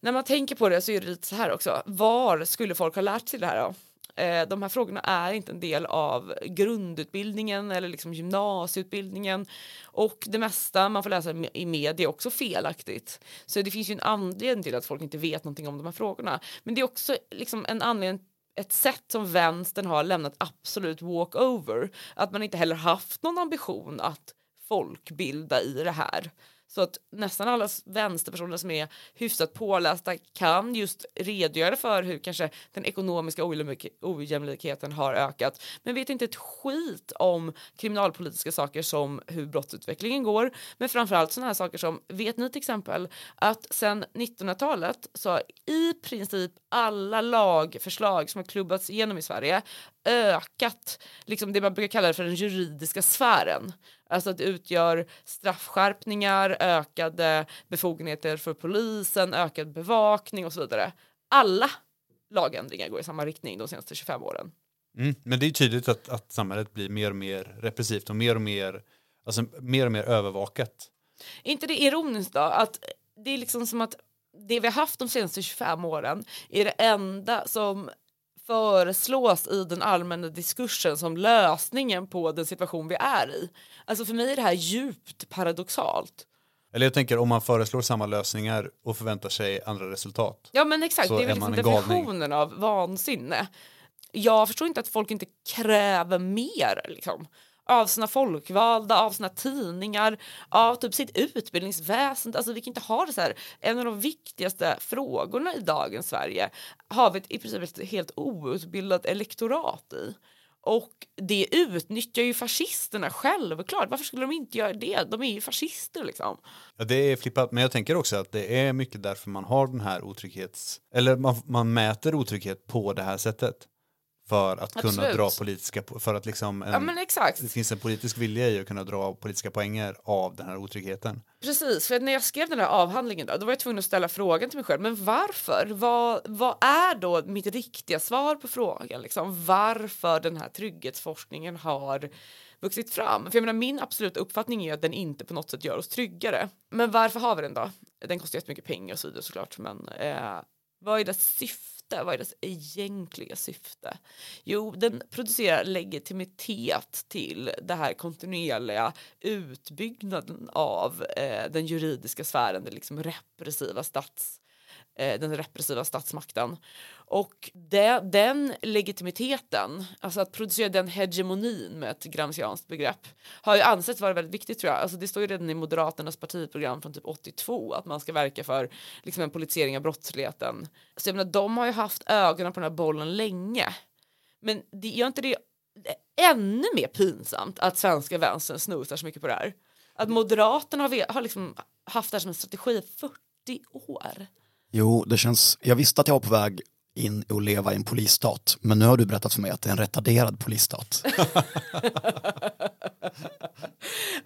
när man tänker på det så är det lite så här också. Var skulle folk ha lärt sig det här då? Eh, de här frågorna är inte en del av grundutbildningen eller liksom gymnasieutbildningen och det mesta man får läsa i media är också felaktigt. Så det finns ju en anledning till att folk inte vet någonting om de här frågorna. Men det är också liksom en anledning ett sätt som vänstern har lämnat absolut walkover. Att man inte heller haft någon ambition att folkbilda i det här. Så att nästan alla vänsterpersoner som är hyfsat pålästa kan just redogöra för hur kanske den ekonomiska ojämlikheten har ökat men vet inte ett skit om kriminalpolitiska saker som hur brottsutvecklingen går men framförallt sådana här saker som vet ni till exempel att sedan 1900-talet så har i princip alla lagförslag som har klubbats igenom i Sverige ökat liksom det man brukar kalla för den juridiska sfären. Alltså att det utgör straffskärpningar, ökade befogenheter för polisen, ökad bevakning och så vidare. Alla lagändringar går i samma riktning de senaste 25 åren. Mm. Men det är tydligt att, att samhället blir mer och mer repressivt och mer och mer, alltså, mer, och mer övervakat. Är inte det ironiskt då? Att det är liksom som att det vi har haft de senaste 25 åren är det enda som föreslås i den allmänna diskursen som lösningen på den situation vi är i. Alltså för mig är det här djupt paradoxalt. Eller jag tänker om man föreslår samma lösningar och förväntar sig andra resultat. Ja men exakt, det är är väl liksom definitionen av vansinne. Jag förstår inte att folk inte kräver mer liksom, av sina folkvalda, av sina tidningar, av typ sitt utbildningsväsende. Alltså vi kan inte ha det så här. En av de viktigaste frågorna i dagens Sverige har vi ett, i princip ett helt outbildat elektorat i. Och det utnyttjar ju fascisterna självklart. Varför skulle de inte göra det? De är ju fascister liksom. Ja, det är flippat, men jag tänker också att det är mycket därför man har den här otrygghets... Eller man, man mäter otrygghet på det här sättet. För att kunna Absolut. dra politiska... För att liksom... En, Ja det finns en politisk vilja i att kunna dra politiska poänger av den här otryggheten. Precis, för när jag skrev den här avhandlingen då, då var jag tvungen att ställa frågan till mig själv. Men varför? Vad, vad är då mitt riktiga svar på frågan? Liksom, varför den här trygghetsforskningen har vuxit fram? För jag menar, min absoluta uppfattning är att den inte på något sätt gör oss tryggare. Men varför har vi den då? Den kostar jättemycket pengar och så vidare såklart. Men eh, vad är dess syfte? Vad är dess egentliga syfte? Jo, den producerar legitimitet till det här kontinuerliga utbyggnaden av eh, den juridiska sfären, den liksom repressiva stats Eh, den repressiva statsmakten. Och det, den legitimiteten, alltså att producera den hegemonin med ett gramscianskt begrepp, har ju ansetts vara väldigt viktigt tror jag. Alltså det står ju redan i Moderaternas partiprogram från typ 82 att man ska verka för liksom en politisering av brottsligheten. Så jag menar, de har ju haft ögonen på den här bollen länge. Men det gör inte det ännu mer pinsamt att svenska vänstern snusar så mycket på det här? Att Moderaterna har, har liksom haft det här som en strategi i 40 år. Jo, det känns, jag visste att jag var på väg in och leva i en polisstat, men nu har du berättat för mig att det är en retarderad polisstat. (laughs)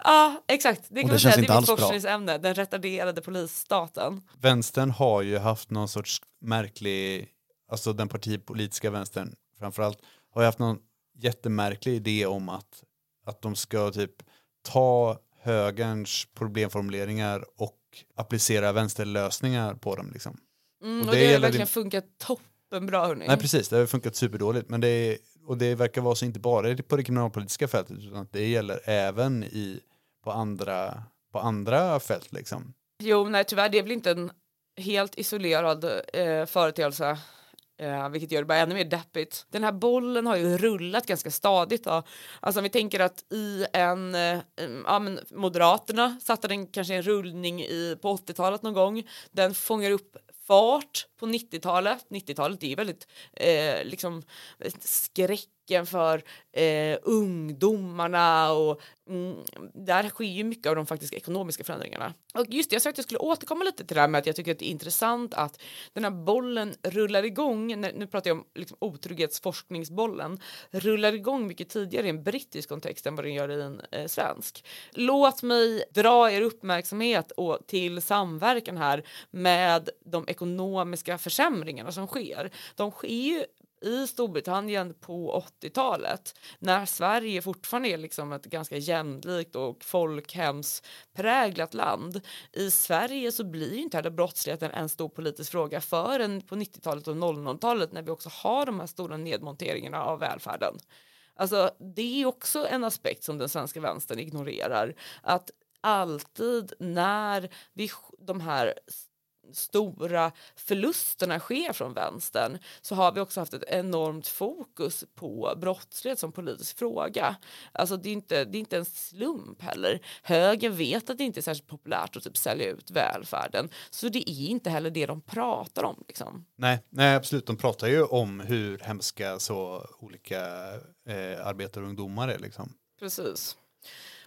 Ja, exakt. Det kan det man säga. Det är mitt bra. forskningsämne, den retarderade polisstaten. Vänstern har ju haft någon sorts märklig, alltså den partipolitiska vänstern framförallt, har ju haft någon jättemärklig idé om att, att de ska typ ta högerns problemformuleringar och applicera vänsterlösningar på dem liksom. Mm, Och och det det, har verkligen din- funkat toppenbra hörni. Nej precis, det har funkat superdåligt men det är, och det verkar vara så inte bara på det kriminalpolitiska fältet utan att det gäller även i, på, andra, på andra fält liksom. Jo, nej tyvärr, det är väl inte en helt isolerad eh, företeelse. Eh, vilket gör det bara ännu mer deppigt. Den här bollen har ju rullat ganska stadigt. Då. Alltså om vi tänker att i en, eh, mm, ja men Moderaterna satte den kanske en rullning i, på 80-talet någon gång. Den fångar upp fart på 90-talet. 90-talet är ju väldigt eh, liksom eh, tecken för eh, ungdomarna och mm, där sker ju mycket av de faktiska ekonomiska förändringarna. Och just det, jag sa att jag skulle återkomma lite till det här med att jag tycker att det är intressant att den här bollen rullar igång, när, nu pratar jag om liksom otrygghetsforskningsbollen, rullar igång mycket tidigare i en brittisk kontext än vad den gör i en eh, svensk. Låt mig dra er uppmärksamhet och, till samverkan här med de ekonomiska försämringarna som sker. De sker ju i Storbritannien på 80-talet när Sverige fortfarande är liksom ett ganska jämlikt och folkhemspräglat land. I Sverige så blir ju inte heller brottsligheten en stor politisk fråga förrän på 90-talet och 00-talet när vi också har de här stora nedmonteringarna av välfärden. Alltså, det är också en aspekt som den svenska vänstern ignorerar. Att alltid när vi, de här stora förlusterna sker från vänstern så har vi också haft ett enormt fokus på brottslighet som politisk fråga. Alltså det är inte, det är inte en slump heller. Högern vet att det inte är särskilt populärt att typ sälja ut välfärden så det är inte heller det de pratar om. Liksom. Nej, nej, absolut. De pratar ju om hur hemska så olika eh, arbetarungdomar är liksom. Precis.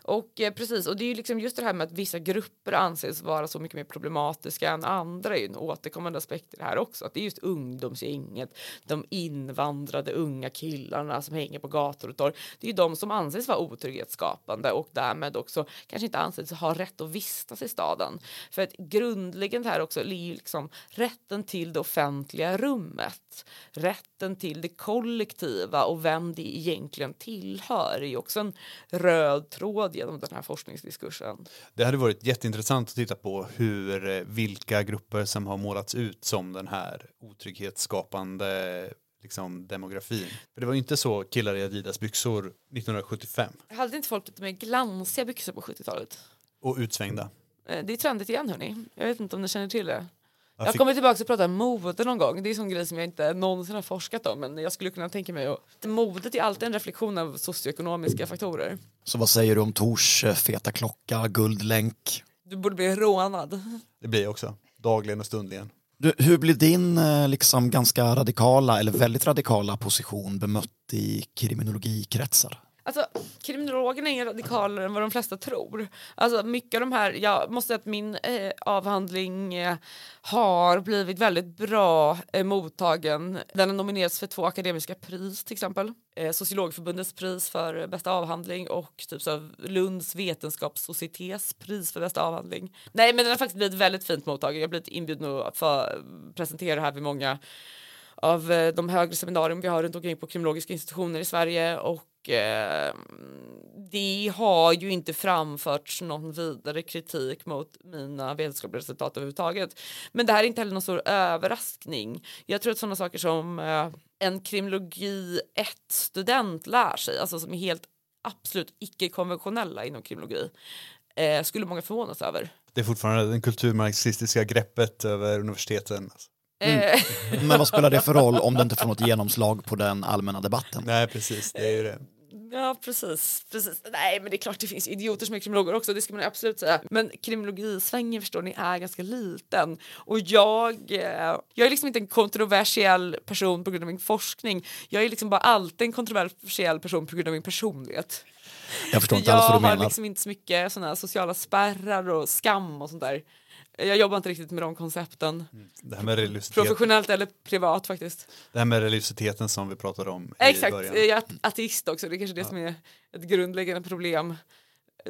Och eh, precis, och det är ju liksom just det här med att vissa grupper anses vara så mycket mer problematiska än andra är ju en återkommande aspekt i det här också. Att det är just ungdomsgänget, de invandrade unga killarna som hänger på gator och torg. Det är ju de som anses vara otrygghetsskapande och därmed också kanske inte anses ha rätt att vistas i staden. För att grundläggande här också är ju liksom rätten till det offentliga rummet. Rätten till det kollektiva och vem det egentligen tillhör är ju också en röd tråd genom den här forskningsdiskursen. Det hade varit jätteintressant att titta på hur, eh, vilka grupper som har målats ut som den här otrygghetsskapande liksom, demografin. För det var ju inte så killar i Adidas byxor 1975 Hade inte folk lite mer glansiga byxor på 70-talet? och utsvängda. Eh, Det är trendigt igen hörni. Jag vet inte om ni känner till det. Jag fick- kommer tillbaka och prata om mode någon gång. Det är en sån grej som jag inte någonsin har forskat om men jag skulle kunna tänka mig att modet är alltid en reflektion av socioekonomiska faktorer. Så vad säger du om Tors eh, feta klocka, guldlänk? Du borde bli rånad. Det blir jag också. Dagligen och stundligen. Du, hur blir din eh, liksom ganska radikala eller väldigt radikala position bemött i kriminologikretsar? Alltså, kriminologerna är radikalare än vad de flesta tror. Alltså, mycket av de här, jag måste säga att min eh, avhandling eh, har blivit väldigt bra eh, mottagen. Den har nominerats för två akademiska pris till exempel. Eh, Sociologförbundets pris för bästa avhandling och typ så Lunds vetenskapssocietets pris för bästa avhandling. Nej men den har faktiskt blivit väldigt fint mottagen. Jag har blivit inbjuden att presentera det här vid många av eh, de högre seminarium vi har runt omkring på kriminologiska institutioner i Sverige och eh, det har ju inte framförts någon vidare kritik mot mina vetenskapliga resultat överhuvudtaget. Men det här är inte heller någon stor överraskning. Jag tror att sådana saker som eh, en kriminologi 1-student lär sig, alltså som är helt absolut icke-konventionella inom kriminologi, eh, skulle många förvånas över. Det är fortfarande det kulturmarxistiska greppet över universiteten. Eh, Men vad spelar det för roll om det inte får något genomslag på den allmänna debatten? Nej, precis. Det är ju det. Ja precis, precis. Nej men det är klart det finns idioter som är kriminologer också, det ska man absolut säga. Men kriminologisvängen förstår ni är ganska liten. Och jag, eh, jag är liksom inte en kontroversiell person på grund av min forskning. Jag är liksom bara alltid en kontroversiell person på grund av min personlighet. Jag förstår inte jag alls vad du har menar. liksom inte så mycket här sociala spärrar och skam och sånt där. Jag jobbar inte riktigt med de koncepten. Det här med Professionellt eller privat faktiskt. det här med religiositeten som vi pratade om i Exakt, början. jag är ateist också, det är kanske det som är ett grundläggande problem.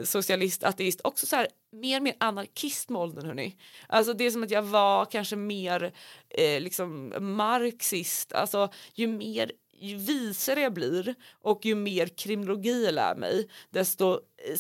Socialist, ateist, också så här mer och mer anarkist med åldern hörni. Alltså det är som att jag var kanske mer eh, liksom marxist, alltså ju mer ju visare jag blir och ju mer kriminologi jag lär mig desto eh,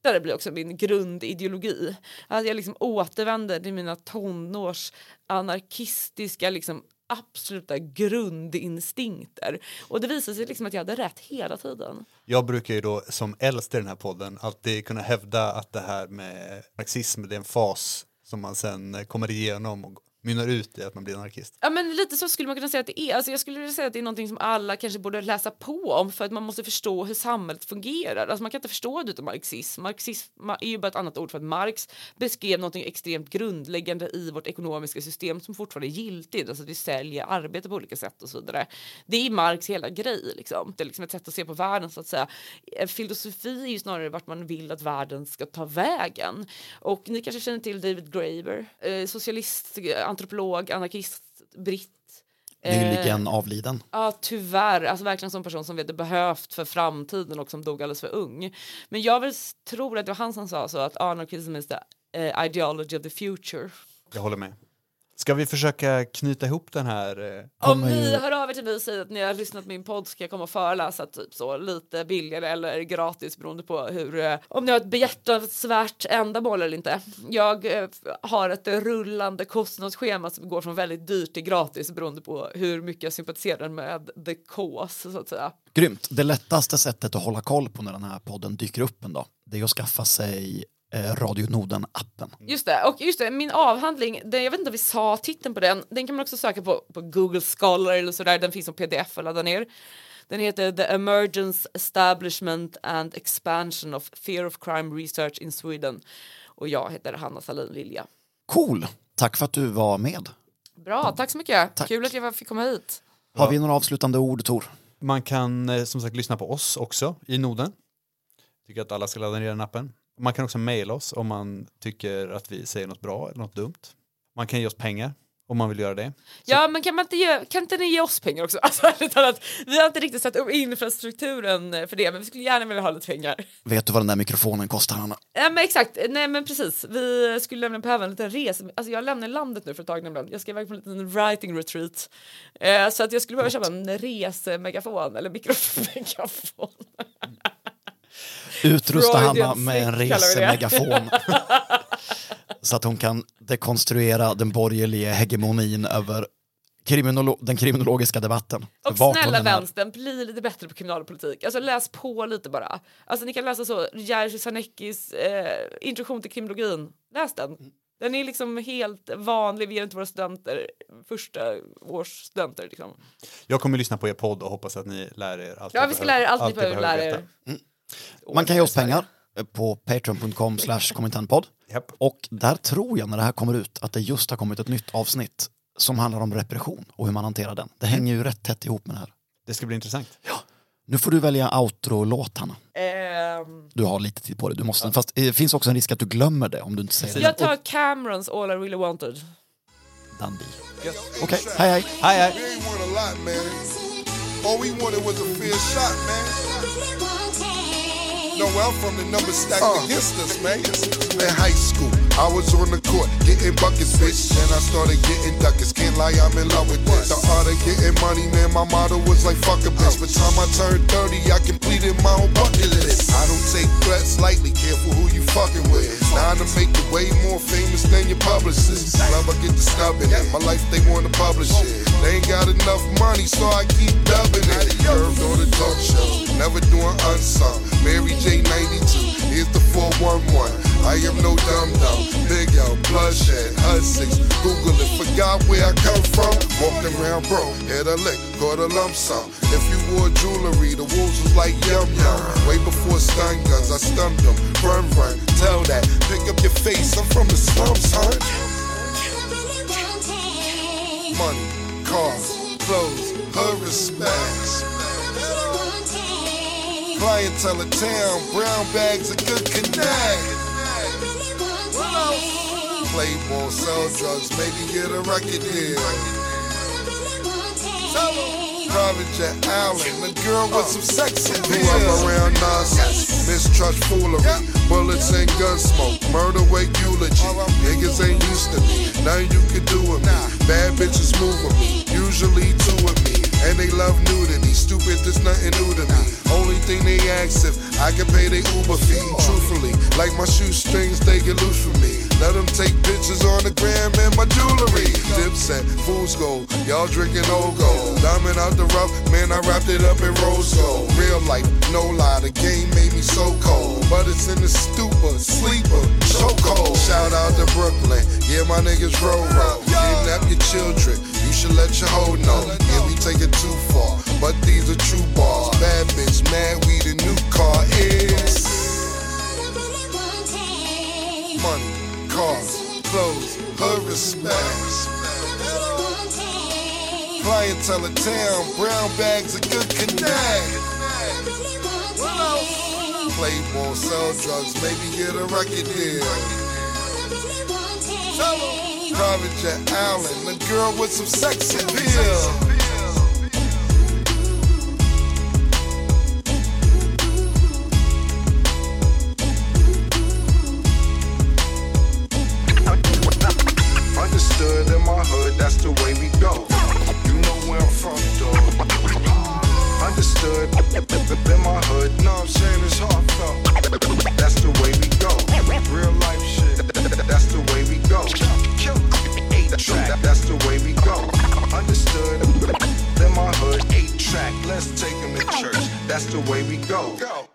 svartare blir också min grundideologi. Att jag liksom återvänder till mina tonårs anarkistiska liksom absoluta grundinstinkter. Och det visade sig liksom att jag hade rätt hela tiden. Jag brukar ju då som äldst i den här podden alltid kunna hävda att det här med marxism det är en fas som man sen kommer igenom och mynnar ut i att man blir anarkist. Ja men lite så skulle man kunna säga att det är. Alltså jag skulle vilja säga att det är någonting som alla kanske borde läsa på om för att man måste förstå hur samhället fungerar. Alltså man kan inte förstå det utan marxism. Marxism är ju bara ett annat ord för att Marx beskrev någonting extremt grundläggande i vårt ekonomiska system som fortfarande är giltigt. Alltså att vi säljer arbete på olika sätt och så vidare. Det är Marx hela grej liksom. Det är liksom ett sätt att se på världen så att säga. Eh, filosofi är ju snarare vart man vill att världen ska ta vägen. Och ni kanske känner till David Graeber, eh, socialist, eh, antropolog, anarkist, britt. Eh, Nyligen avliden. Ja, tyvärr. Alltså verkligen en sån person som vi hade behövt för framtiden och som dog alldeles för ung. Men jag väl tror att det var han som sa så att anarchism is the eh, ideology of the future. Jag håller med. Ska vi försöka knyta ihop den här? eh, Om ni ju- hör av er till mig och säger att ni har lyssnat på min podd ska jag komma och föreläsa typ så lite billigare eller gratis beroende på hur eh, om ni har ett behjärtansvärt ändamål eller inte. Jag eh, har ett rullande kostnadsschema som går från väldigt dyrt till gratis beroende på hur mycket jag sympatiserar med the cause så att säga. Grymt. Det lättaste sättet att hålla koll på när den här podden dyker upp en dag, det är att skaffa sig eh, Radio Norden-appen. Just det, och just det, min avhandling, den, jag vet inte om vi sa titeln på den, den kan man också söka på, på Google Scholar eller sådär, den finns som pdf att ladda ner. Den heter The Emergence, Establishment and Expansion of Fear of Crime Research in Sweden. Och jag heter Hanna Salin Lilja. Cool. Tack för att du var med. Bra, tack så mycket. Tack. Kul att jag fick komma hit. Har vi några avslutande ord, Tor? Man kan eh, som sagt lyssna på oss också i Noden. Tycker att alla ska ladda ner den appen. Man kan också mejla oss om man tycker att vi säger något bra eller något dumt. Man kan ge oss pengar om man vill göra det. Ja, men kan, man inte ge, kan inte ni ge oss pengar också? (laughs) Alltså, vi har inte riktigt satt upp infrastrukturen för det, men vi skulle gärna vilja ha lite pengar. Vet du vad den där mikrofonen kostar, Hanna? Ja men exakt, nej men precis. Vi skulle nämligen behöva en liten resa. Alltså jag lämnar landet nu för ett tag nämligen. Jag ska iväg på en liten writing retreat. Eh, så att jag skulle behöva köpa en resemegafon eller mikromegafon. (laughs) Utrusta Hanna med en resemegafon. (laughs) så att hon kan dekonstruera den borgerliga hegemonin över kriminolo- den kriminologiska debatten. Och Vart snälla vänstern, bli lite bättre på kriminalpolitik. Alltså läs på lite bara. Alltså ni kan läsa så, Jerzy Sarneckis eh, introduktion till kriminologin. Läs den. Den är liksom helt vanlig, vi är inte våra studenter, första års studenter liksom. Jag kommer lyssna på er podd och hoppas att ni lär er allt Ja, vi ska behöver- lära er allt ni behöver lära er. veta. Man kan ge oss pengar på patreon.com slash kommentarpodd. Japp. Och där tror jag när det här kommer ut att det just har kommit ett nytt avsnitt som handlar om repression och hur man hanterar den. Det hänger ju rätt tätt ihop med det här. Det ska bli intressant. Nu får du välja outro-låt Hanna. Ehm, Du har lite tid på dig, du måste. Fast det finns också en risk att du glömmer det om du inte säger det. jag tar Camerons All I Really Wanted. Done deal. Okej, hej hej. Hej hej! We ain't want a lot, man. All we wanted was a fair shot, man. No, I'm from the numbers stacked uh. against us, man. In high school, I was on the court getting buckets, bitch. Then I started getting duckets. Can't lie, I'm in love with this. The art of getting money, man. My motto was like fuck a bitch. By the time I turned 30, I completed my own bucket list. I don't take threats lightly. Careful who you fucking with. Now to make you way more famous than your publicist. Love, I get the stubbing it. My life, they want to publish it. They ain't got enough money, so I keep dubbing it. Curved on the talk show, never doing unsung. Mary J 92, here's the 411. I am no dum dum. Big L, bloodshed, 6. Google it, forgot where I come from. Walked around broke, hit a lick, got a lump sum. If you wore jewelry, the wolves was like yum yum. Way before stun guns, I stumped them. Run, run, tell that. Pick up your face, I'm from the slums, son. Money, cars, clothes, her respects. Clientele of town, brown bags, a good connect. Play ball, sell drugs, maybe get a record deal. Private jet Allen, the girl with some sex appeal. Grew up around nonsense, mistrust foolery, bullets and gun smoke, murder wake eulogy. Niggas ain't used to me, nothing you can do with me. Bad bitches move with me, usually two with me. And they love nudity, stupid, there's nothing new to me. Only thing they ask if I can pay their Uber fee. Truthfully, like my shoestrings, they get loose from me. Let them take pictures on the gram and my jewelry. Dipset, fool's gold, y'all drinking old gold. Diamond out the rough, man, I wrapped it up in rose gold. Real life, no lie, the game made me so cold. But it's in the stupor, sleeper, so cold. Shout out to Brooklyn, yeah, my niggas roll roll. Kidnap your children, you should let your hoe know. Yeah, we take it too far, but these are true bars. Bad bitch, mad we the new car is. Money, cars, clothes, her respects. Clientele town, brown bags, a good connect. Play ball, sell drugs, maybe get a record deal. Private jet Allen, the girl with some sex appeal. That's the way we go.